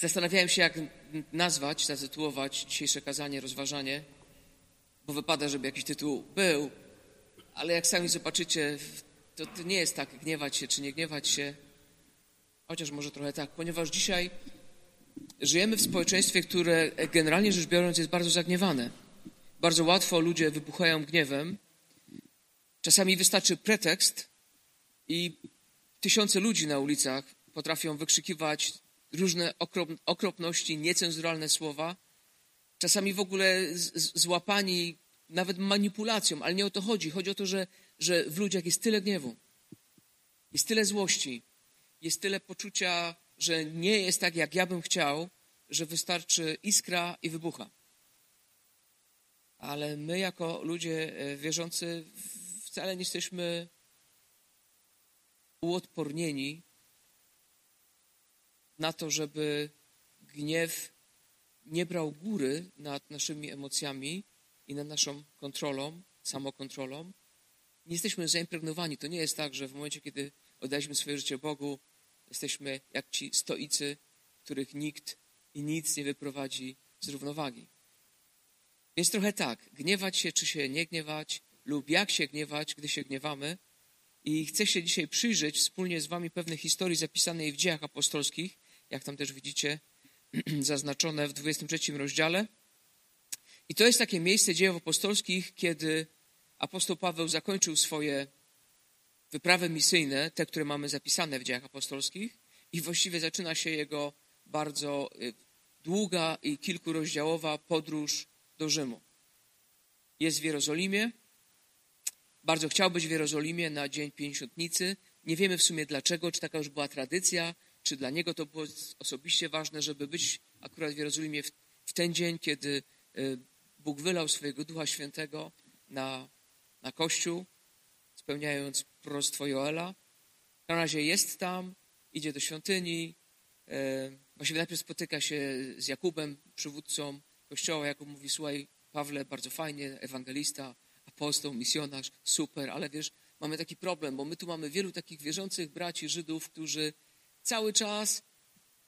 Zastanawiałem się, jak nazwać, zatytułować dzisiejsze kazanie, rozważanie, bo wypada, żeby jakiś tytuł był, ale jak sami zobaczycie, to, to nie jest tak, gniewać się czy nie gniewać się, chociaż może trochę tak, ponieważ dzisiaj żyjemy w społeczeństwie, które generalnie rzecz biorąc jest bardzo zagniewane. Bardzo łatwo ludzie wybuchają gniewem. Czasami wystarczy pretekst i tysiące ludzi na ulicach potrafią wykrzykiwać różne okrop, okropności, niecenzuralne słowa. Czasami w ogóle z, złapani nawet manipulacją, ale nie o to chodzi. Chodzi o to, że, że w ludziach jest tyle gniewu, jest tyle złości, jest tyle poczucia, że nie jest tak, jak ja bym chciał, że wystarczy iskra i wybucha. Ale my, jako ludzie e, wierzący, wcale nie jesteśmy uodpornieni na to, żeby gniew nie brał góry nad naszymi emocjami i nad naszą kontrolą, samokontrolą. Nie jesteśmy zaimpregnowani. To nie jest tak, że w momencie, kiedy oddaliśmy swoje życie Bogu, jesteśmy jak ci stoicy, których nikt i nic nie wyprowadzi z równowagi. Więc trochę tak, gniewać się czy się nie gniewać, lub jak się gniewać, gdy się gniewamy. I chcę się dzisiaj przyjrzeć wspólnie z Wami pewnej historii zapisanej w dziejach apostolskich, jak tam też widzicie, zaznaczone w 23 rozdziale. I to jest takie miejsce dziejów apostolskich, kiedy apostoł Paweł zakończył swoje wyprawy misyjne, te, które mamy zapisane w dziejach apostolskich, i właściwie zaczyna się jego bardzo y, długa i kilkurozdziałowa podróż do Rzymu. Jest w Jerozolimie, bardzo chciał być w Jerozolimie na Dzień Pięćdziesiątnicy. Nie wiemy w sumie dlaczego, czy taka już była tradycja, czy dla niego to było osobiście ważne, żeby być akurat w Jerozolimie w, w ten dzień, kiedy y, Bóg wylał swojego Ducha Świętego na, na Kościół, spełniając proroctwo Joela. Każdym razie jest tam, idzie do świątyni, y, właściwie najpierw spotyka się z Jakubem, przywódcą Kościoła. Jakub mówi, słuchaj, Pawle, bardzo fajnie, ewangelista, apostoł, misjonarz, super, ale wiesz, mamy taki problem, bo my tu mamy wielu takich wierzących braci Żydów, którzy cały czas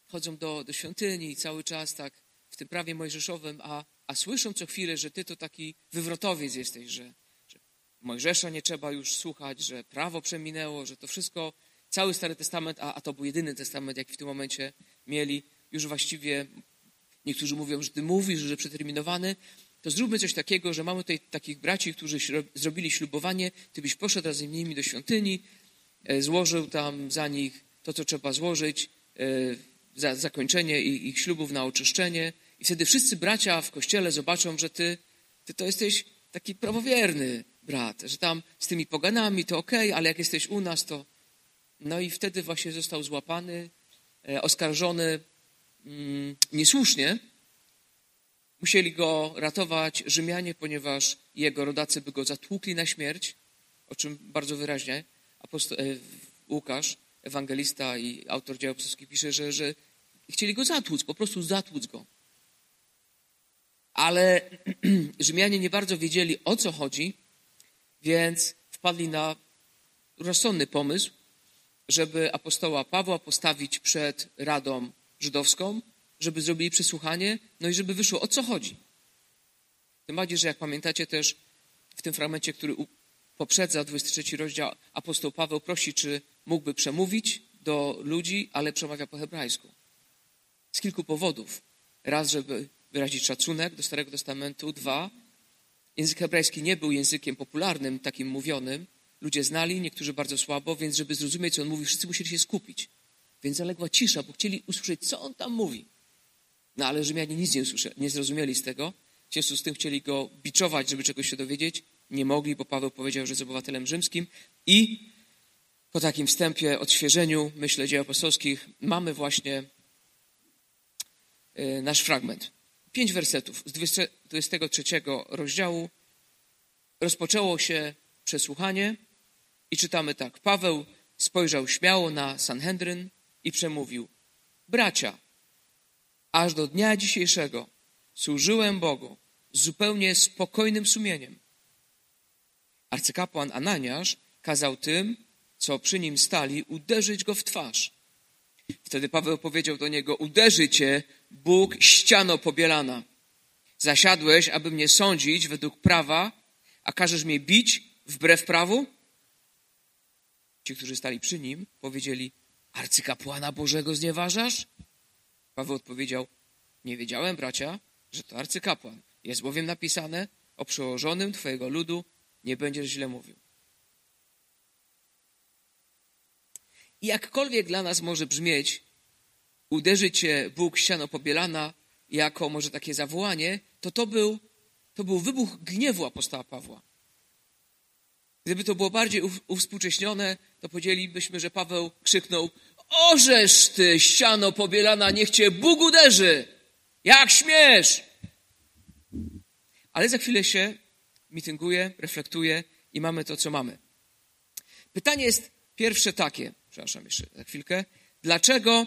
chodzą do, do świątyni, cały czas tak w tym prawie mojżeszowym, a, a słyszą co chwilę, że ty to taki wywrotowiec jesteś, że, że Mojżesza nie trzeba już słuchać, że prawo przeminęło, że to wszystko, cały Stary Testament, a, a to był jedyny testament, jaki w tym momencie mieli, już właściwie niektórzy mówią, że ty mówisz, że przeterminowany, to zróbmy coś takiego, że mamy tutaj takich braci, którzy zrobili ślubowanie, ty byś poszedł razem z nimi do świątyni, e, złożył tam za nich to, co trzeba złożyć, e, za zakończenie ich ślubów na oczyszczenie. I wtedy wszyscy bracia w kościele zobaczą, że ty, ty to jesteś taki prawowierny brat, że tam z tymi poganami to okej, okay, ale jak jesteś u nas, to... No i wtedy właśnie został złapany, e, oskarżony mm, niesłusznie, Musieli go ratować Rzymianie, ponieważ jego rodacy by go zatłukli na śmierć, o czym bardzo wyraźnie aposto- e, Łukasz, ewangelista i autor dzieł apostolskich pisze, że, że chcieli go zatłuc, po prostu zatłuc go. Ale Rzymianie nie bardzo wiedzieli, o co chodzi, więc wpadli na rozsądny pomysł, żeby apostoła Pawła postawić przed Radą Żydowską żeby zrobili przesłuchanie, no i żeby wyszło, o co chodzi. Tym bardziej, że jak pamiętacie też w tym fragmencie, który poprzedza 23 rozdział, apostoł Paweł prosi, czy mógłby przemówić do ludzi, ale przemawia po hebrajsku. Z kilku powodów. Raz, żeby wyrazić szacunek do Starego Testamentu. Dwa, język hebrajski nie był językiem popularnym, takim mówionym. Ludzie znali, niektórzy bardzo słabo, więc żeby zrozumieć, co on mówi, wszyscy musieli się skupić. Więc zaległa cisza, bo chcieli usłyszeć, co on tam mówi. No ale Rzymianie nic nie, usłyszeli, nie zrozumieli z tego. W związku z tym chcieli go biczować, żeby czegoś się dowiedzieć. Nie mogli, bo Paweł powiedział, że jest obywatelem rzymskim. I po takim wstępie, odświeżeniu, myślę, dzieł apostolskich, mamy właśnie y, nasz fragment. Pięć wersetów z 23 rozdziału. Rozpoczęło się przesłuchanie i czytamy tak. Paweł spojrzał śmiało na Sanhedryn i przemówił. Bracia, aż do dnia dzisiejszego służyłem Bogu zupełnie spokojnym sumieniem. Arcykapłan Ananiasz kazał tym, co przy nim stali, uderzyć go w twarz. Wtedy Paweł powiedział do niego, uderzy cię Bóg ściano pobielana. Zasiadłeś, aby mnie sądzić według prawa, a każesz mnie bić wbrew prawu? Ci, którzy stali przy nim, powiedzieli, arcykapłana Bożego znieważasz? Paweł odpowiedział, nie wiedziałem, bracia, że to arcykapłan. Jest bowiem napisane, o przełożonym twojego ludu nie będziesz źle mówił. I jakkolwiek dla nas może brzmieć, uderzy cię Bóg ściano pobielana, jako może takie zawołanie, to to był, to był wybuch gniewu apostoła Pawła. Gdyby to było bardziej uwspółcześnione, to powiedzielibyśmy, że Paweł krzyknął Orzesz ty, ściano pobielana, niech cię Bóg uderzy! Jak śmiesz! Ale za chwilę się mitynguje, reflektuje i mamy to, co mamy. Pytanie jest pierwsze takie, przepraszam jeszcze za chwilkę. Dlaczego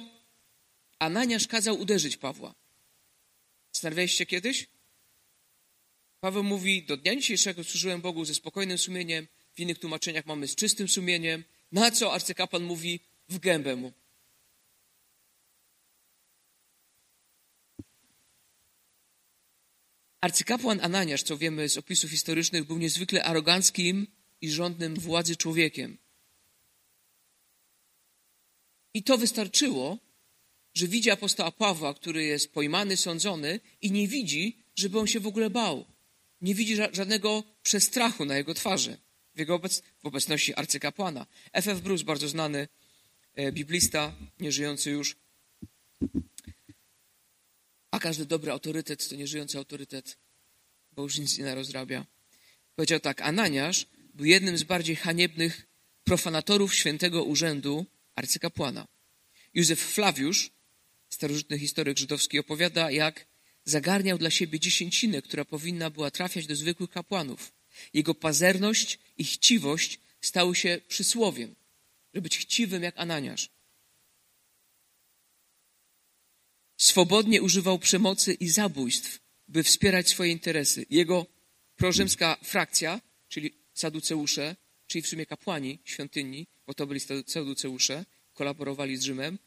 Ananiasz kazał uderzyć Pawła? Zastanawialiście kiedyś? Paweł mówi, do dnia dzisiejszego służyłem Bogu ze spokojnym sumieniem, w innych tłumaczeniach mamy z czystym sumieniem, na co arcykapłan mówi, w gębę mu. Arcykapłan Ananiasz, co wiemy z opisów historycznych, był niezwykle aroganckim i rządnym władzy człowiekiem. I to wystarczyło, że widzi apostoła Pawła, który jest pojmany, sądzony i nie widzi, żeby on się w ogóle bał. Nie widzi żadnego przestrachu na jego twarzy w jego obec w obecności arcykapłana. F.F. Bruce, bardzo znany e, biblista, nieżyjący już, a każdy dobry autorytet to nieżyjący autorytet, bo już nic nie narozrabia. Powiedział tak, Ananiasz był jednym z bardziej haniebnych profanatorów świętego urzędu arcykapłana. Józef Flawiusz, starożytny historyk żydowski, opowiada, jak zagarniał dla siebie dziesięcinę, która powinna była trafiać do zwykłych kapłanów. Jego pazerność i chciwość stały się przysłowiem, żeby być chciwym jak Ananiasz. Swobodnie używał przemocy i zabójstw, by wspierać swoje interesy. Jego prorzymska frakcja, czyli saduceusze, czyli w sumie kapłani świątyni, bo to byli saduceusze, kolaborowali z Rzymem,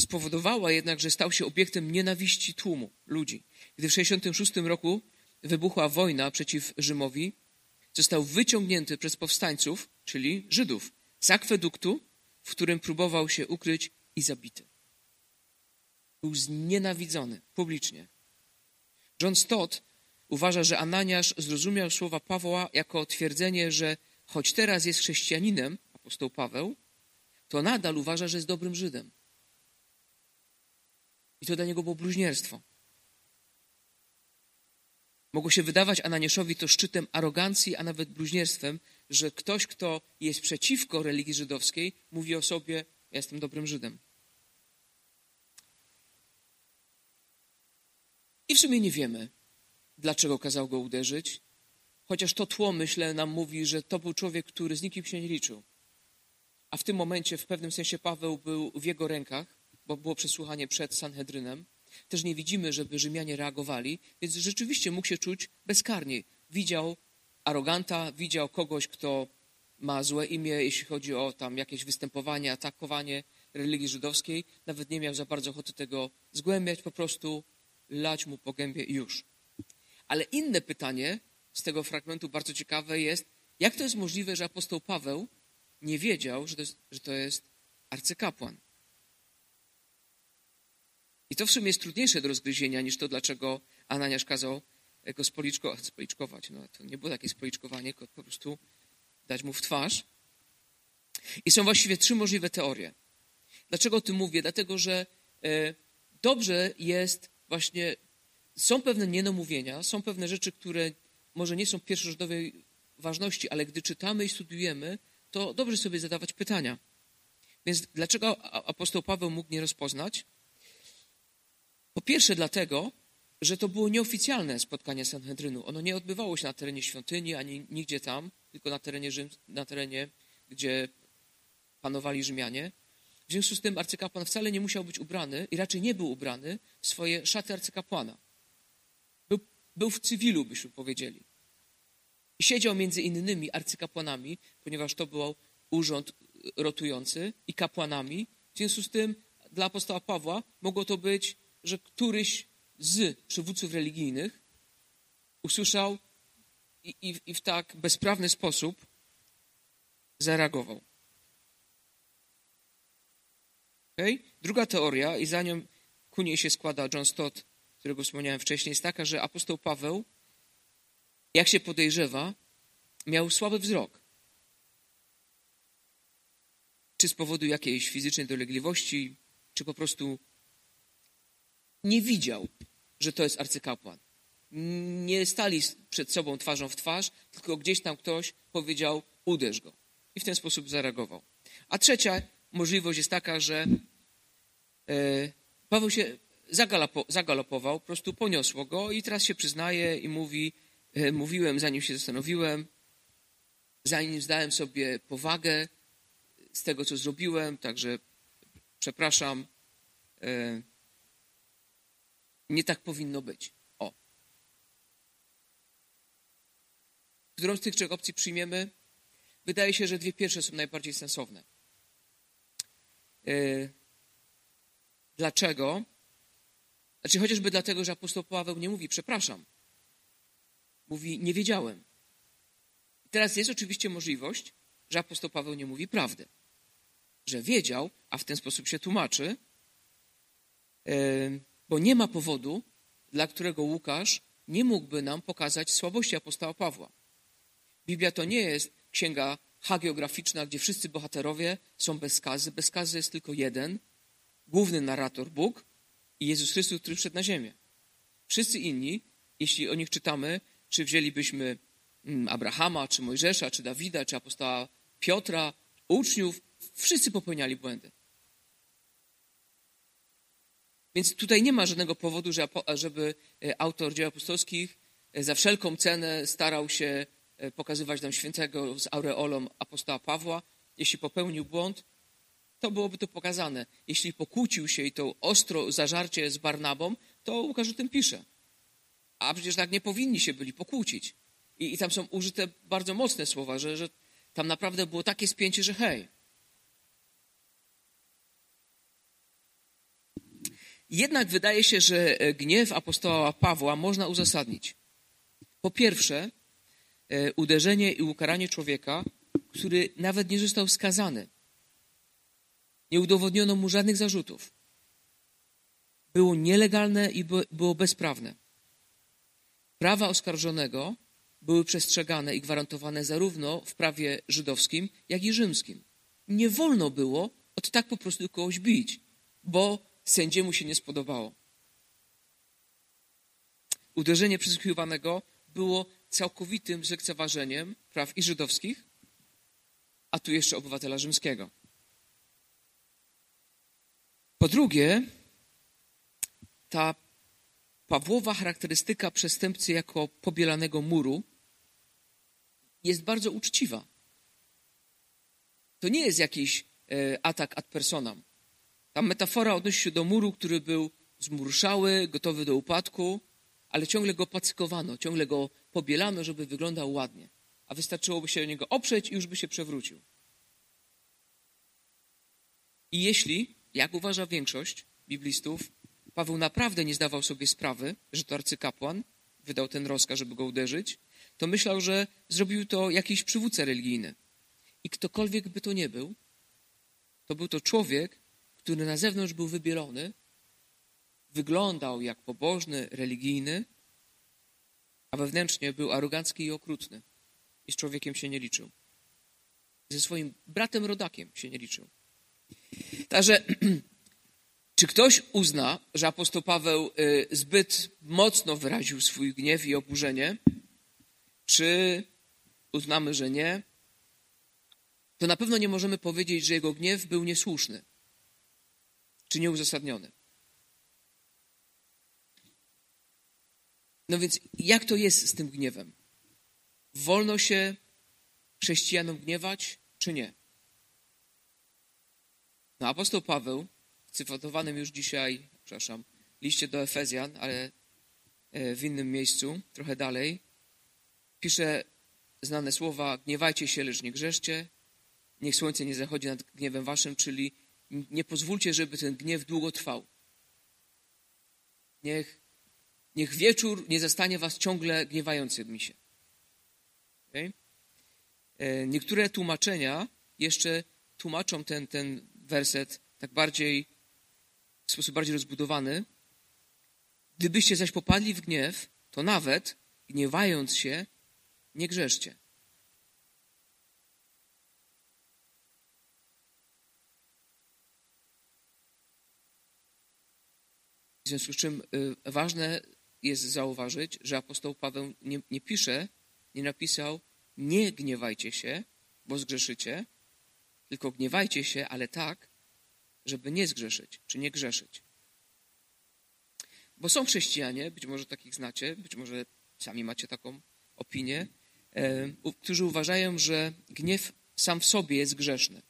spowodowała jednak, że stał się obiektem nienawiści tłumu ludzi. Gdy w 66 roku wybuchła wojna przeciw Rzymowi, został wyciągnięty przez powstańców, czyli Żydów, z akweduktu, w którym próbował się ukryć i zabity. Był znienawidzony publicznie. John Stott uważa, że Ananiasz zrozumiał słowa Pawła jako twierdzenie, że choć teraz jest chrześcijaninem, apostoł Paweł, to nadal uważa, że jest dobrym Żydem. I to dla niego było bluźnierstwo. Mogło się wydawać Ananiaszowi to szczytem arogancji, a nawet bluźnierstwem, że ktoś, kto jest przeciwko religii żydowskiej, mówi o sobie: Ja jestem dobrym Żydem. I w sumie nie wiemy, dlaczego kazał go uderzyć, chociaż to tło, myślę, nam mówi, że to był człowiek, który z nikim się nie liczył. A w tym momencie, w pewnym sensie, Paweł był w jego rękach, bo było przesłuchanie przed Sanhedrynem. Też nie widzimy, żeby Rzymianie reagowali, więc rzeczywiście mógł się czuć bezkarnie. Widział aroganta, widział kogoś, kto ma złe imię, jeśli chodzi o tam jakieś występowanie, atakowanie religii żydowskiej. Nawet nie miał za bardzo ochoty tego zgłębiać, po prostu lać mu po gębie i już. Ale inne pytanie z tego fragmentu bardzo ciekawe jest, jak to jest możliwe, że apostoł Paweł nie wiedział, że to jest, że to jest arcykapłan? I to w sumie jest trudniejsze do rozgryzienia niż to, dlaczego Ananiasz kazał go spoliczko, spoliczkować. No, to nie było takie spoliczkowanie, tylko po prostu dać mu w twarz. I są właściwie trzy możliwe teorie. Dlaczego o tym mówię? Dlatego, że e, dobrze jest właśnie, są pewne nienomówienia, są pewne rzeczy, które może nie są pierwszorzędowej ważności, ale gdy czytamy i studiujemy, to dobrze sobie zadawać pytania. Więc dlaczego apostoł Paweł mógł nie rozpoznać? Po pierwsze dlatego, że to było nieoficjalne spotkanie Sanhedrynu. Ono nie odbywało się na terenie świątyni, ani nigdzie tam, tylko na terenie, Rzym, na terenie gdzie panowali Rzymianie. W związku z tym arcykapłan wcale nie musiał być ubrany i raczej nie był ubrany w swoje szaty arcykapłana. Był, był w cywilu, byśmy powiedzieli. Siedział między innymi arcykapłanami, ponieważ to był urząd rotujący, i kapłanami. W związku z tym dla apostoła Pawła mogło to być, że któryś z przywódców religijnych usłyszał i, i, i w tak bezprawny sposób zareagował. Okay? Druga teoria, i za nią ku niej się składa John Stott, którego wspomniałem wcześniej, jest taka, że apostoł Paweł, jak się podejrzewa, miał słaby wzrok. Czy z powodu jakiejś fizycznej dolegliwości, czy po prostu nie widział, że to jest arcykapłan. Nie stali przed sobą twarzą w twarz, tylko gdzieś tam ktoś powiedział: uderz go. I w ten sposób zareagował. A trzecia możliwość jest taka, że e, Paweł się zagalopował, po prostu poniosło go i teraz się przyznaje i mówi: Mówiłem, zanim się zastanowiłem, zanim zdałem sobie powagę z tego, co zrobiłem, także przepraszam. E, nie tak powinno być. O. Którą z tych trzech opcji przyjmiemy? Wydaje się, że dwie pierwsze są najbardziej sensowne. Yy, dlaczego? Znaczy, chociażby dlatego, że apostoł Paweł nie mówi przepraszam. Mówi nie wiedziałem. teraz jest oczywiście możliwość, że apostoł Paweł nie mówi prawdy. Że wiedział, a w ten sposób się tłumaczy, bo nie ma powodu, dla którego Łukasz nie mógłby nam pokazać słabości apostoła Pawła. Biblia to nie jest księga hagiograficzna, gdzie wszyscy bohaterowie są bez skazy. Bez skazy jest tylko jeden, główny narrator Bóg i Jezus Chrystus, który wszedł na ziemię. Wszyscy inni, jeśli o nich czytamy, czy wzięlibyśmy mm, Abrahama, czy Mojżesza, czy Dawida, czy apostoła Piotra, uczniów, wszyscy popełniali błędy. Więc tutaj nie ma żadnego powodu, żeby e, autor dzieł apostolskich e, za wszelką cenę starał się e, pokazywać nam świętego z aureolą apostoła Pawła. Jeśli popełnił błąd, to byłoby to pokazane. Jeśli pokłócił się i to ostro zażarcie z Barnabą, to Łukasz o tym pisze. A przecież tak nie powinni się byli pokłócić. I, i tam są użyte bardzo mocne słowa, że, że tam naprawdę było takie spięcie, że hej, Jednak wydaje się, że e, gniew apostoła Pawła można uzasadnić. Po pierwsze, e, uderzenie i ukaranie człowieka, który nawet nie został skazany. Nie udowodniono mu żadnych zarzutów. Było nielegalne i było bezprawne. Prawa oskarżonego były przestrzegane i gwarantowane zarówno w prawie żydowskim, jak i rzymskim. Nie wolno było od tak po prostu kogoś bić, bo sędziemu się nie spodobało. Uderzenie przesłuchiwanego było całkowitym zlekceważeniem praw i żydowskich, a tu jeszcze obywatela rzymskiego. Po drugie, ta Pawłowa charakterystyka przestępcy jako pobielanego muru jest bardzo uczciwa. To nie jest jakiś e, atak ad personam. Ta metafora odnosi się do muru, który był zmurszały, gotowy do upadku, ale ciągle go pacykowano, ciągle go pobielano, żeby wyglądał ładnie. A wystarczyłoby się o niego oprzeć i już by się przewrócił. I jeśli, jak uważa większość biblistów, Paweł naprawdę nie zdawał sobie sprawy, że to arcykapłan wydał ten rozkaz, żeby go uderzyć, to myślał, że zrobił to jakiś przywódca religijny. I ktokolwiek by to nie był, to był to człowiek, który na zewnątrz był wybielony, wyglądał jak pobożny, religijny, a wewnętrznie był arogancki i okrutny i z człowiekiem się nie liczył. Ze swoim bratem rodakiem się nie liczył. Także, czy ktoś uzna, że apostoł Paweł y, zbyt mocno wyraził swój gniew i oburzenie, czy uznamy, że nie, to na pewno nie możemy powiedzieć, że jego gniew był niesłuszny czy nieuzasadniony. No więc jak to jest z tym gniewem? Wolno się chrześcijanom gniewać, czy nie? No, apostoł Paweł cytowanym już dzisiaj, przepraszam, liście do Efezjan, ale e, w innym miejscu, trochę dalej, pisze znane słowa: Gniewajcie się, lecz nie grzeszcie, niech słońce nie zachodzi nad gniewem waszym, czyli nie pozwólcie, żeby ten gniew długo trwał. Niech, niech wieczór nie zastanie was ciągle gniewającym się. Okay? E, niektóre tłumaczenia jeszcze tłumaczą ten, ten werset tak bardziej, w sposób bardziej rozbudowany. Gdybyście zaś popadli w gniew, to nawet gniewając się, nie grzeszcie. W związku z czym y, ważne jest zauważyć, że apostoł Paweł nie, nie pisze, nie napisał, nie gniewajcie się, bo zgrzeszycie, tylko gniewajcie się, ale tak, żeby nie zgrzeszyć, czy nie grzeszyć. Bo są chrześcijanie, być może takich znacie, być może sami macie taką opinię, e, którzy uważają, że gniew sam w sobie jest grzeszny.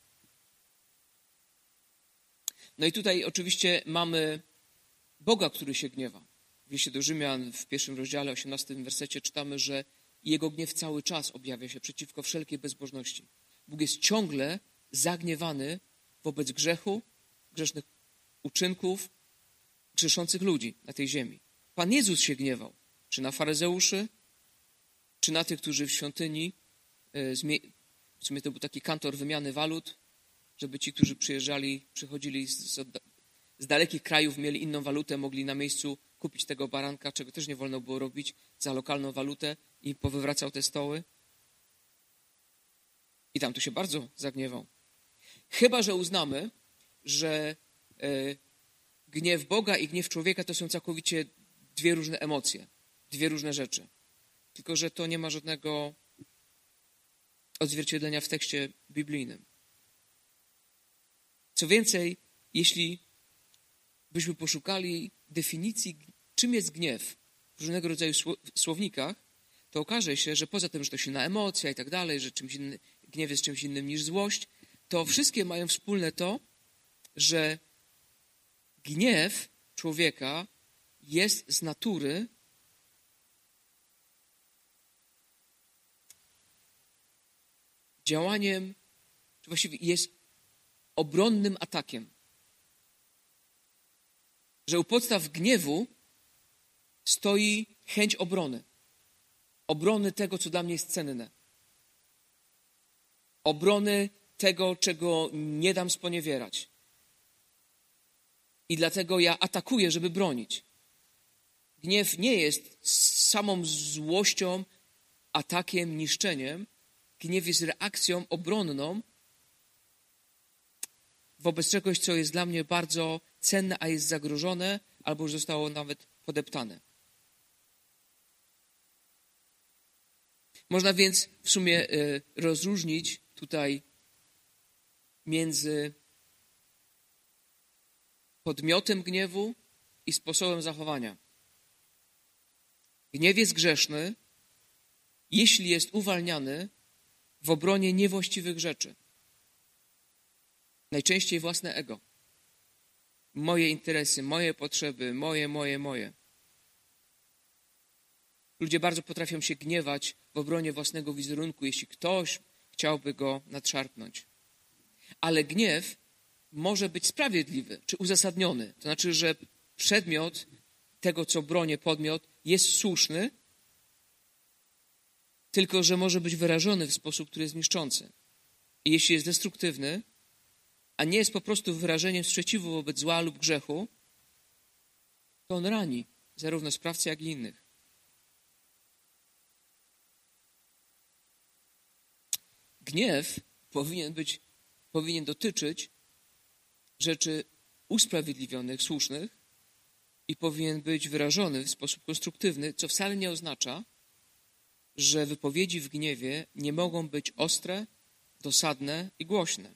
No i tutaj oczywiście mamy Boga, który się gniewa. W liście do Rzymian w pierwszym rozdziale, 18 wersecie czytamy, że jego gniew cały czas objawia się przeciwko wszelkiej bezbożności. Bóg jest ciągle zagniewany wobec grzechu, grzesznych uczynków, grzeszących ludzi na tej ziemi. Pan Jezus się gniewał, czy na faryzeuszy, czy na tych, którzy w świątyni, e, w sumie to był taki kantor wymiany walut, żeby ci, którzy przyjeżdżali, przychodzili z, z dalekich krajów, mieli inną walutę, mogli na miejscu kupić tego baranka, czego też nie wolno było robić za lokalną walutę i powywracał te stoły. I tam tu się bardzo zagniewał. Chyba, że uznamy, że e, gniew Boga i gniew człowieka to są całkowicie dwie różne emocje, dwie różne rzeczy. Tylko, że to nie ma żadnego odzwierciedlenia w tekście biblijnym. Co więcej, jeśli byśmy poszukali definicji, czym jest gniew w różnego rodzaju słownikach, to okaże się, że poza tym, że to silna emocja i tak dalej, że czymś inny, gniew jest czymś innym niż złość, to wszystkie mają wspólne to, że gniew człowieka jest z natury działaniem, czy właściwie jest obronnym atakiem. Że u podstaw gniewu stoi chęć obrony. Obrony tego, co dla mnie jest cenne. Obrony tego, czego nie dam sponiewierać. I dlatego ja atakuję, żeby bronić. Gniew nie jest samą złością, atakiem, niszczeniem. Gniew jest reakcją obronną wobec czegoś, co jest dla mnie bardzo cenne, a jest zagrożone, albo już zostało nawet podeptane. Można więc w sumie e, rozróżnić tutaj między podmiotem gniewu i sposobem zachowania. Gniew jest grzeszny, jeśli jest uwalniany w obronie niewłaściwych rzeczy. Najczęściej własne ego. Moje interesy, moje potrzeby, moje, moje, moje. Ludzie bardzo potrafią się gniewać w obronie własnego wizerunku, jeśli ktoś chciałby go nadszarpnąć. Ale gniew może być sprawiedliwy czy uzasadniony. To znaczy, że przedmiot tego, co bronię, podmiot, jest słuszny, tylko że może być wyrażony w sposób, który jest niszczący. I jeśli jest destruktywny, a nie jest po prostu wyrażeniem sprzeciwu wobec zła lub grzechu, to on rani zarówno sprawcę, jak i innych. Gniew powinien być, powinien dotyczyć rzeczy usprawiedliwionych, słusznych i powinien być wyrażony w sposób konstruktywny, co wcale nie oznacza, że wypowiedzi w gniewie nie mogą być ostre, dosadne i głośne.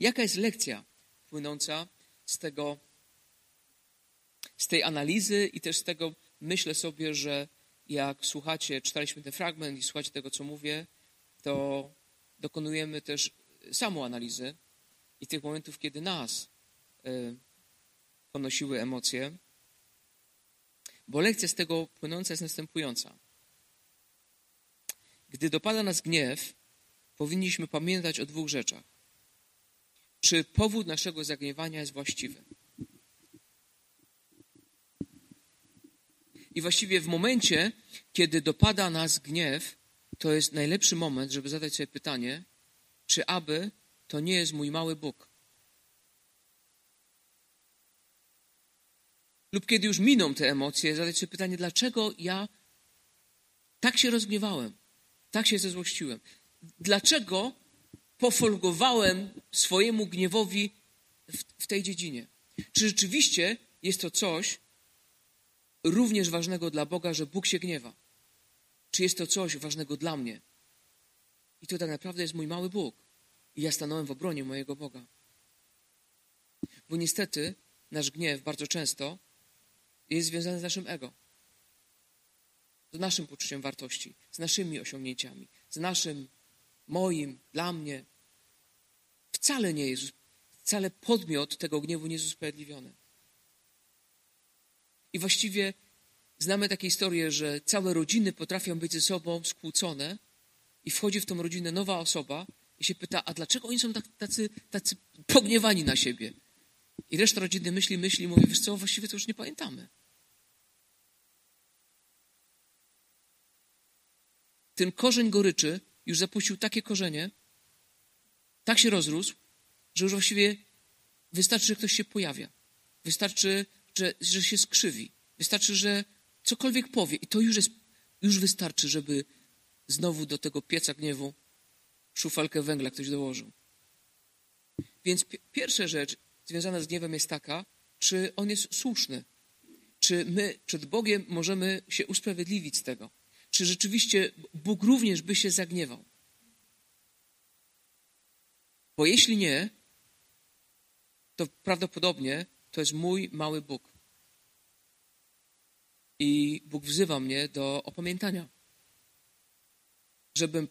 Jaka jest lekcja płynąca z tego, z tej analizy i też z tego myślę sobie, że jak słuchacie, czytaliśmy ten fragment i słuchacie tego, co mówię, to dokonujemy też samą analizy i tych momentów, kiedy nas y, ponosiły emocje. Bo lekcja z tego płynąca jest następująca. Gdy dopada nas gniew, powinniśmy pamiętać o dwóch rzeczach. czy powód naszego zagniewania jest właściwy. I właściwie w momencie, kiedy dopada nas gniew, to jest najlepszy moment, żeby zadać sobie pytanie, czy aby to nie jest mój mały Bóg. Lub kiedy już miną te emocje, zadać sobie pytanie, dlaczego ja tak się rozgniewałem, tak się zezłościłem. Dlaczego pofolgowałem swojemu gniewowi w, w tej dziedzinie? Czy rzeczywiście jest to coś również ważnego dla Boga, że Bóg się gniewa? Czy jest to coś ważnego dla mnie? I to tak naprawdę jest mój mały Bóg. I ja stanąłem w obronie mojego Boga. Bo niestety nasz gniew bardzo często jest związany z naszym ego, z naszym poczuciem wartości, z naszymi osiągnięciami, z naszym, moim, dla mnie. Wcale nie jest, wcale podmiot tego gniewu nie jest usprawiedliwiony. I właściwie znamy takie historie, że całe rodziny potrafią być ze sobą skłócone i wchodzi w tą rodzinę nowa osoba i się pyta, a dlaczego oni są tak, tacy, tacy pogniewani na siebie? I reszta rodziny myśli, myśli mówi, wiesz co, właściwie to już nie pamiętamy. Ten korzeń goryczy już zapuścił takie korzenie, tak się rozrósł, że już właściwie wystarczy, że ktoś się pojawia. Wystarczy, że, że się skrzywi. Wystarczy, że cokolwiek powie. I to już, jest, już wystarczy, żeby znowu do tego pieca gniewu szufalkę węgla ktoś dołożył. Więc pierwsza rzecz związana z gniewem jest taka, czy on jest słuszny. Czy my przed Bogiem możemy się usprawiedliwić z tego? Czy rzeczywiście Bóg również by się zagniewał? Bo jeśli nie, to prawdopodobnie to jest mój mały Bóg. I Bóg wzywa mnie do opamiętania. Żebym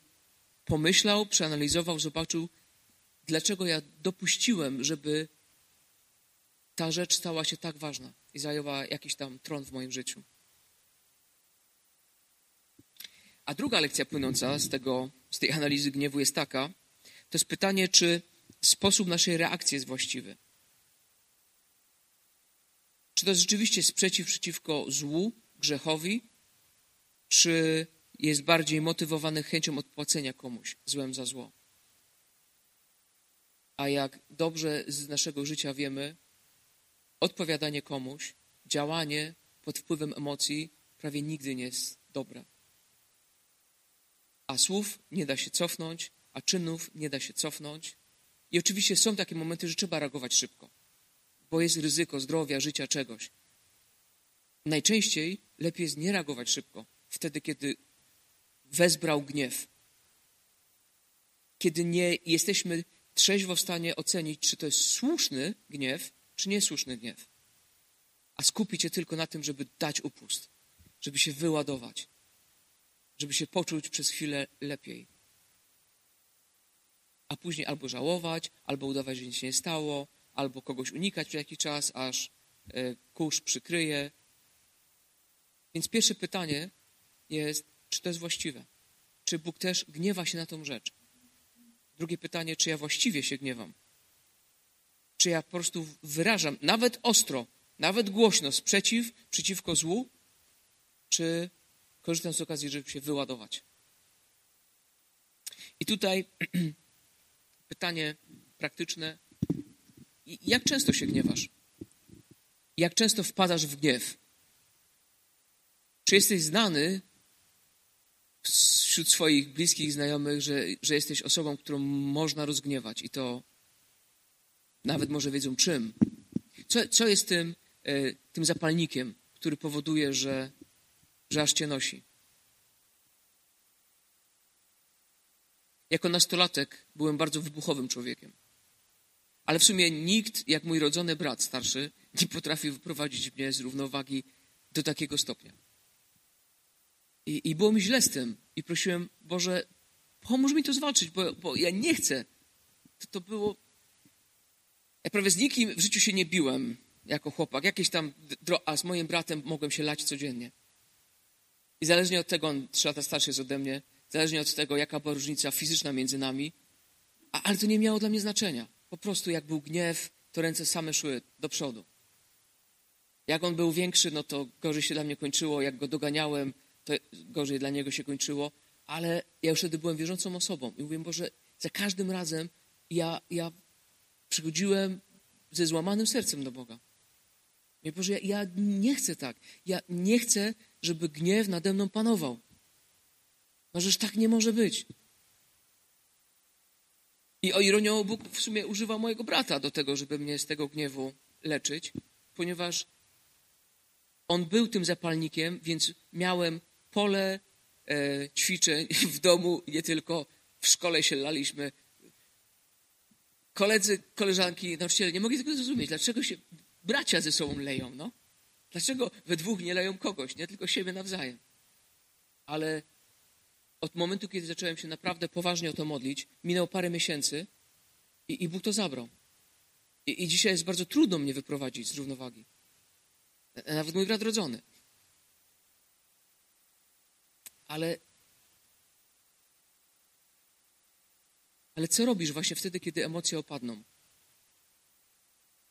pomyślał, przeanalizował, zobaczył, dlaczego ja dopuściłem, żeby ta rzecz stała się tak ważna i zajęła jakiś tam tron w moim życiu. A druga lekcja płynąca z, tego, z tej analizy gniewu jest taka, to jest pytanie, czy sposób naszej reakcji jest właściwy. Czy to jest rzeczywiście sprzeciw przeciwko złu, grzechowi, czy jest bardziej motywowany chęcią odpłacenia komuś złem za zło. A jak dobrze z naszego życia wiemy, odpowiadanie komuś, działanie pod wpływem emocji prawie nigdy nie jest dobre. A słów nie da się cofnąć, a czynów nie da się cofnąć. I oczywiście są takie momenty, że trzeba reagować szybko, bo jest ryzyko zdrowia, życia, czegoś. Najczęściej lepiej jest nie reagować szybko, wtedy, kiedy wezbrał gniew. Kiedy nie jesteśmy trzeźwo w stanie ocenić, czy to jest słuszny gniew, czy niesłuszny gniew. A skupić się tylko na tym, żeby dać upust, żeby się wyładować, żeby się poczuć przez chwilę lepiej. A później albo żałować, albo udawać, że nic się nie stało, albo kogoś unikać przez jakiś czas, aż e, kurz przykryje. Więc pierwsze pytanie jest, czy to jest właściwe? Czy Bóg też gniewa się na tą rzecz? Drugie pytanie, czy ja właściwie się gniewam? Czy ja po prostu wyrażam, nawet ostro, nawet głośno, sprzeciw przeciwko złu? Czy korzystam z okazji, żeby się wyładować? I tutaj pytanie praktyczne. Jak często się gniewasz? Jak często wpadasz w gniew? Czy jesteś znany wśród swoich bliskich znajomych, że, że jesteś osobą, którą można rozgniewać i to nawet może wiedzą czym. Co, co jest tym, e, tym zapalnikiem, który powoduje, że, że aż cię nosi? Jako nastolatek byłem bardzo wybuchowym człowiekiem. Ale w sumie nikt, jak mój rodzony brat starszy, nie potrafił wyprowadzić mnie z równowagi do takiego stopnia. I, I było mi źle z tym. I prosiłem, Boże, pomóż mi to zwalczyć, bo, bo ja nie chcę. To, to było... Ja prawie z nikim w życiu się nie biłem jako chłopak. Jakieś tam... A z moim bratem mogłem się lać codziennie. I zależnie od tego, on trzy lata starszy jest ode mnie, zależnie od tego, jaka była różnica fizyczna między nami, a, ale to nie miało dla mnie znaczenia. po prostu jak był gniew, to ręce same szły do przodu. Jak on był większy, no to gorzej się dla mnie kończyło. Jak go doganiałem, to gorzej dla niego się kończyło. Ale ja już wtedy byłem wierzącą osobą i mówię, Boże, za każdym razem ja, ja przychodziłem ze złamanym sercem do Boga. Mówię, Boże, ja, ja nie chcę tak. Ja nie chcę, żeby gniew nade mną panował. Możesz tak nie może być. I o ironią Bóg w sumie używa mojego brata do tego, żeby mnie z tego gniewu leczyć, ponieważ on był tym zapalnikiem, więc miałem pole e, ćwiczeń w domu, nie tylko w szkole się laliśmy. Koledzy, koleżanki, nauczyciele nie mogli tego zrozumieć, dlaczego się bracia ze sobą leją, no? Dlaczego we dwóch nie leją kogoś, nie tylko siebie nawzajem? Ale od momentu, kiedy zacząłem się naprawdę poważnie o to modlić, minęło parę miesięcy i, i Bóg to zabrał. I, I dzisiaj jest bardzo trudno mnie wyprowadzić z równowagi. Nawet mój brat rodzony. Ale, ale co robisz właśnie wtedy, kiedy emocje opadną?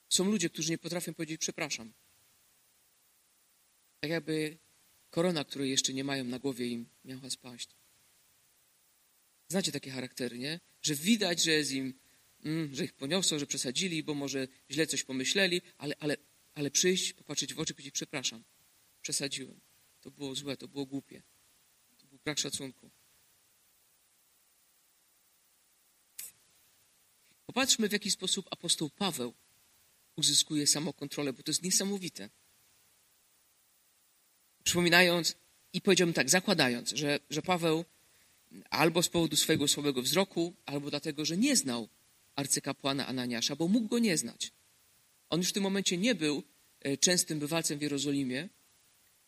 Są ludzie, którzy nie potrafią powiedzieć przepraszam. Tak jakby korona, której jeszcze nie mają na głowie im miała spaść. Znacie takie charaktery, nie? Że widać, że jest im, mm, że ich poniosło, że przesadzili, bo może źle coś pomyśleli, ale, ale, ale przyjść, popatrzeć w oczy powiedzieć przepraszam, przesadziłem. To było złe, to było głupie. Brak szacunku. Popatrzmy, w jaki sposób apostoł Paweł uzyskuje samokontrolę, bo to jest niesamowite. Przypominając i powiedziałbym tak, zakładając, że, że Paweł albo z powodu swojego słabego wzroku, albo dlatego, że nie znał arcykapłana Ananiasza, bo mógł go nie znać. On już w tym momencie nie był e, częstym bywalcem w Jerozolimie,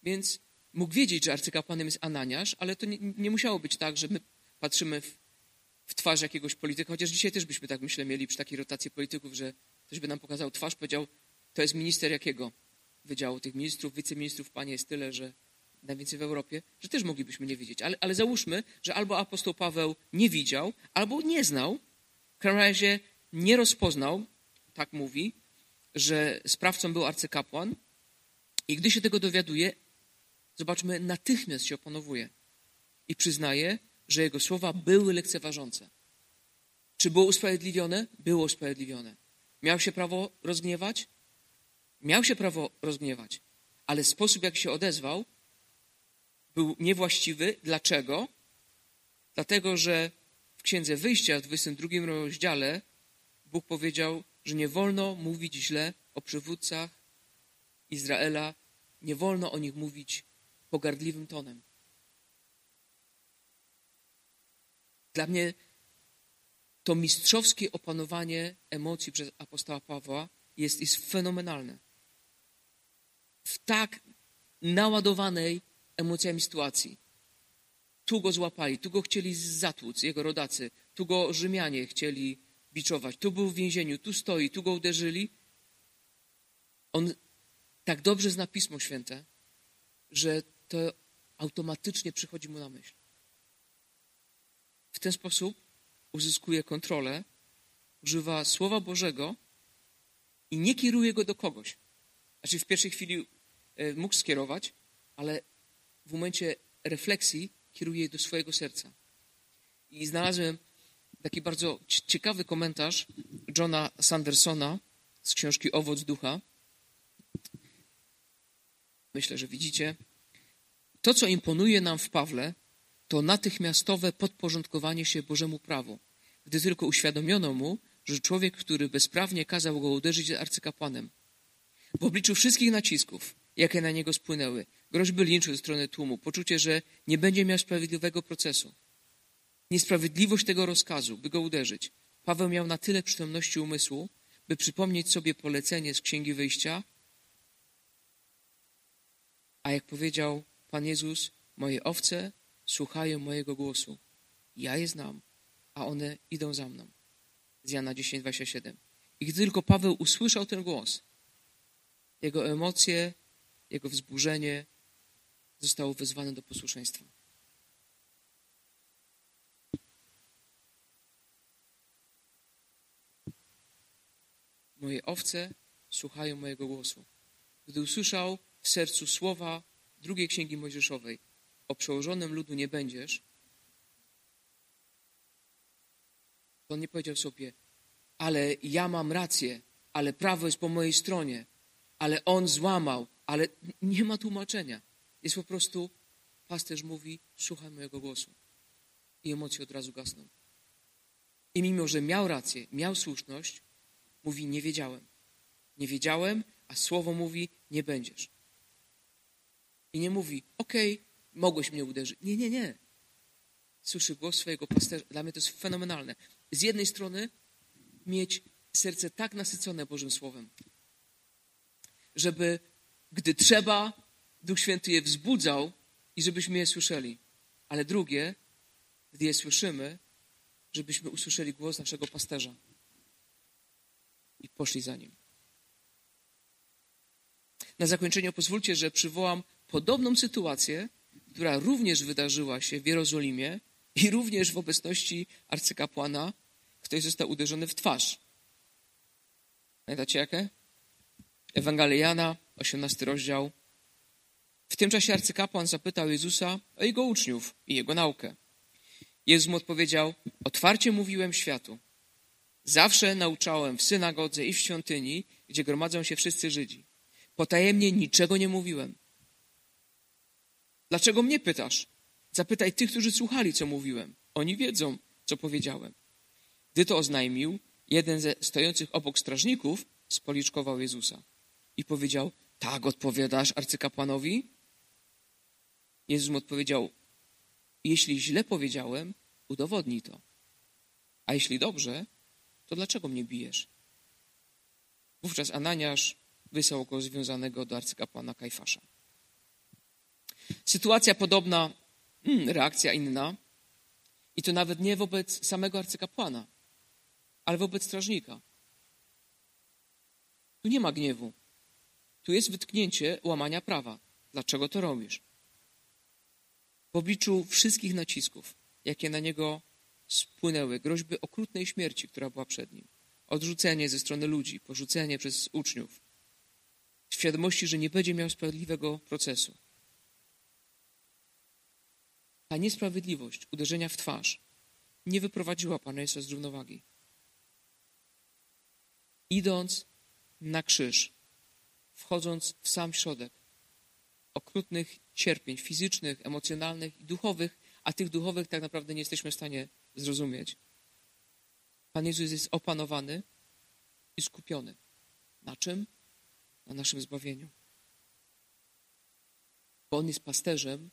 więc mógł wiedzieć, że arcykapłanem jest Ananiasz, ale to nie, nie musiało być tak, że my patrzymy w, w, twarz jakiegoś polityka, chociaż dzisiaj też byśmy tak, myślę, mieli przy takiej rotacji polityków, że ktoś by nam pokazał twarz, powiedział, to jest minister jakiego wydziału tych ministrów, wiceministrów, panie jest tyle, że najwięcej w Europie, że też moglibyśmy nie widzieć. Ale, ale załóżmy, że albo apostoł Paweł nie widział, albo nie znał, w każdym razie nie rozpoznał, tak mówi, że sprawcą był arcykapłan i gdy się tego dowiaduje, zobaczmy, natychmiast się opanowuje i przyznaje, że jego słowa były lekceważące. Czy było usprawiedliwione? Było usprawiedliwione. Miał się prawo rozgniewać? Miał się prawo rozgniewać, ale sposób, jak się odezwał, był niewłaściwy. Dlaczego? Dlatego, że w Księdze Wyjścia w 22 rozdziale Bóg powiedział, że nie wolno mówić źle o przywódcach Izraela, nie wolno o nich mówić pogardliwym tonem. Dla mnie to mistrzowskie opanowanie emocji przez apostoła Pawła jest, jest fenomenalne. W tak naładowanej emocjami sytuacji. Tu go złapali, tu go chcieli zatłuc, jego rodacy, tu go Rzymianie chcieli biczować, tu był w więzieniu, tu stoi, tu go uderzyli. On tak dobrze zna Pismo Święte, że to automatycznie przychodzi mu na myśl. W ten sposób uzyskuje kontrolę, używa Słowa Bożego i nie kieruje go do kogoś. Znaczy w pierwszej chwili e, mógł skierować, ale w momencie refleksji kieruje je do swojego serca. I znalazłem taki bardzo ciekawy komentarz Johna Sandersona z książki Owoc Ducha. Myślę, że widzicie. To, co imponuje nam w Pawle, to natychmiastowe podporządkowanie się Bożemu prawu, gdy tylko uświadomiono mu, że człowiek, który bezprawnie kazał go uderzyć z arcykapłanem, w obliczu wszystkich nacisków, jakie na niego spłynęły, groźby linczu ze strony tłumu, poczucie, że nie będzie miał sprawiedliwego procesu, niesprawiedliwość tego rozkazu, by go uderzyć. Paweł miał na tyle przytomności umysłu, by przypomnieć sobie polecenie z Księgi Wyjścia, a jak powiedział Pan Jezus, moje owce słuchają mojego głosu. Ja je znam, a one idą za mną. Z Jana 10, 27. I gdy tylko Paweł usłyszał ten głos, jego emocje, jego wzburzenie zostało wezwane do posłuszeństwa. Moje owce słuchają mojego głosu. Gdy usłyszał w sercu słowa drugiej księgi Mojżeszowej, o przełożonym ludu nie będziesz, to on nie powiedział sobie, ale ja mam rację, ale prawo jest po mojej stronie, ale on złamał, ale nie ma tłumaczenia. Jest po prostu, pasterz mówi, słuchaj mojego głosu. I emocje od razu gasną. I mimo, że miał rację, miał słuszność, mówi, nie wiedziałem. Nie wiedziałem, a słowo mówi, nie będziesz. I nie mówi, okej, okay, mogłeś mnie uderzyć. Nie, nie, nie. Słyszy głos swojego pasterza. Dla mnie to jest fenomenalne. Z jednej strony mieć serce tak nasycone Bożym Słowem, żeby gdy trzeba, Duch Święty je wzbudzał i żebyśmy je słyszeli. Ale drugie, gdy je słyszymy, żebyśmy usłyszeli głos naszego pasterza i poszli za nim. Na zakończenie pozwólcie, że przywołam podobną sytuację, która również wydarzyła się w Jerozolimie i również w obecności arcykapłana ktoś został uderzony w twarz. Pamiętacie jakie? Ewangelia Jana, 18 rozdział. W tym czasie arcykapłan zapytał Jezusa o jego uczniów i jego naukę. Jezus mu odpowiedział: Otwarcie mówiłem światu. Zawsze nauczałem w synagodze i w świątyni, gdzie gromadzą się wszyscy Żydzi. Potajemnie niczego nie mówiłem. Dlaczego mnie pytasz? Zapytaj tych, którzy słuchali, co mówiłem. Oni wiedzą, co powiedziałem. Gdy to oznajmił, jeden ze stojących obok strażników spoliczkował Jezusa i powiedział: Tak odpowiadasz arcykapłanowi? Jezus mu odpowiedział: Jeśli źle powiedziałem, udowodnij to. A jeśli dobrze, to dlaczego mnie bijesz? Wówczas Ananiasz wysłał go związanego do arcykapłana Kajfasza. Sytuacja podobna, hmm, reakcja inna. I to nawet nie wobec samego arcykapłana, ale wobec strażnika. Tu nie ma gniewu. Tu jest wytknięcie łamania prawa. Dlaczego to robisz? W obliczu wszystkich nacisków, jakie na niego spłynęły, groźby okrutnej śmierci, która była przed nim, odrzucenie ze strony ludzi, porzucenie przez uczniów, świadomości, że nie będzie miał sprawiedliwego procesu. Ta niesprawiedliwość uderzenia w twarz nie wyprowadziła Pana Jezusa z równowagi. Idąc na krzyż, wchodząc w sam środek okrutnych cierpień fizycznych, emocjonalnych i duchowych, a tych duchowych tak naprawdę nie jesteśmy w stanie zrozumieć. Pan Jezus jest opanowany i skupiony. Na czym? Na naszym zbawieniu. Bo On jest pasterzem,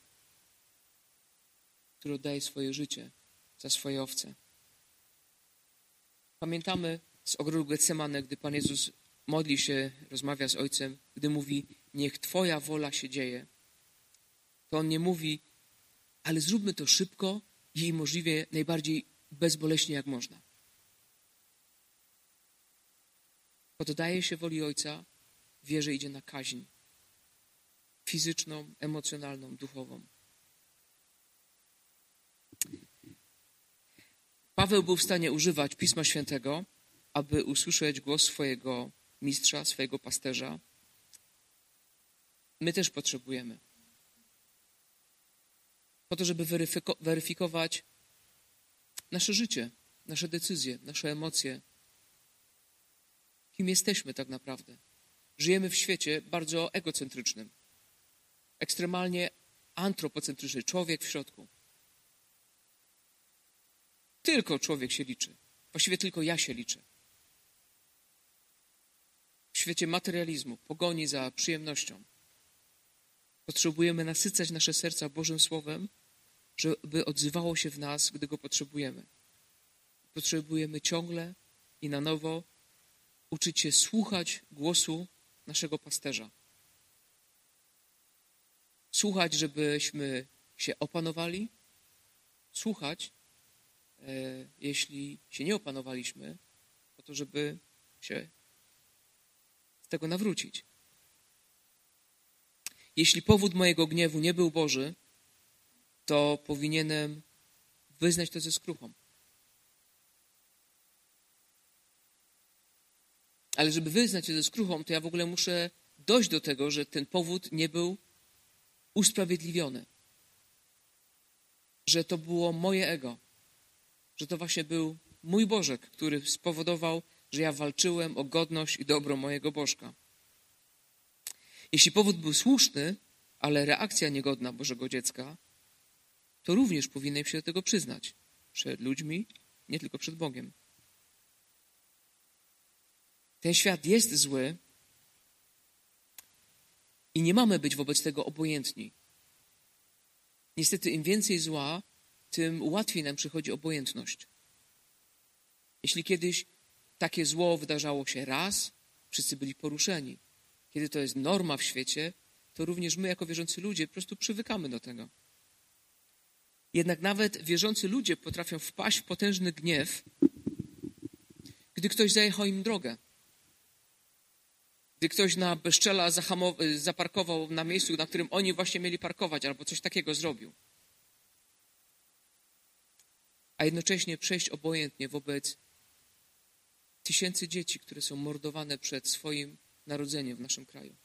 który oddaje swoje życie za swoje owce. Pamiętamy z ogrodu Getsemane, gdy Pan Jezus modli się, rozmawia z Ojcem, gdy mówi, niech Twoja wola się dzieje, to On nie mówi, ale zróbmy to szybko i możliwie najbardziej bezboleśnie jak można. Poddaje się woli Ojca, wie, że idzie na kaźń fizyczną, emocjonalną, duchową. Paweł był w stanie używać Pisma Świętego, aby usłyszeć głos swojego mistrza, swojego pasterza. My też potrzebujemy. Po to, żeby weryfikować nasze życie, nasze decyzje, nasze emocje. Kim jesteśmy tak naprawdę? Żyjemy w świecie bardzo egocentrycznym, ekstremalnie antropocentryczny, człowiek w środku. Tylko człowiek się liczy. Właściwie tylko ja się liczę. W świecie materializmu, pogoni za przyjemnością, potrzebujemy nasycać nasze serca Bożym Słowem, żeby odzywało się w nas, gdy go potrzebujemy. Potrzebujemy ciągle i na nowo uczyć się słuchać głosu naszego pasterza. Słuchać, żebyśmy się opanowali, słuchać, jeśli się nie opanowaliśmy, po to, żeby się z tego nawrócić. Jeśli powód mojego gniewu nie był Boży, to powinienem wyznać to ze skruchą. Ale żeby wyznać się ze skruchą, to ja w ogóle muszę dojść do tego, że ten powód nie był usprawiedliwiony. Że to było moje ego. Że to właśnie był mój Bożek, który spowodował, że ja walczyłem o godność i dobro mojego Bożka. Jeśli powód był słuszny, ale reakcja niegodna Bożego dziecka, to również powinienem się do tego przyznać. Przed ludźmi, nie tylko przed Bogiem. Ten świat jest zły i nie mamy być wobec tego obojętni. Niestety, im więcej zła, tym łatwiej nam przychodzi obojętność. Jeśli kiedyś takie zło wydarzało się raz, wszyscy byli poruszeni. Kiedy to jest norma w świecie, to również my, jako wierzący ludzie, po prostu przywykamy do tego. Jednak nawet wierzący ludzie potrafią wpaść w potężny gniew, gdy ktoś zajechał im drogę. Gdy ktoś na bezczela zaparkował na miejscu, na którym oni właśnie mieli parkować, albo coś takiego zrobił. A jednocześnie przejść obojętnie wobec tysięcy dzieci, które są mordowane przed swoim narodzeniem w naszym kraju.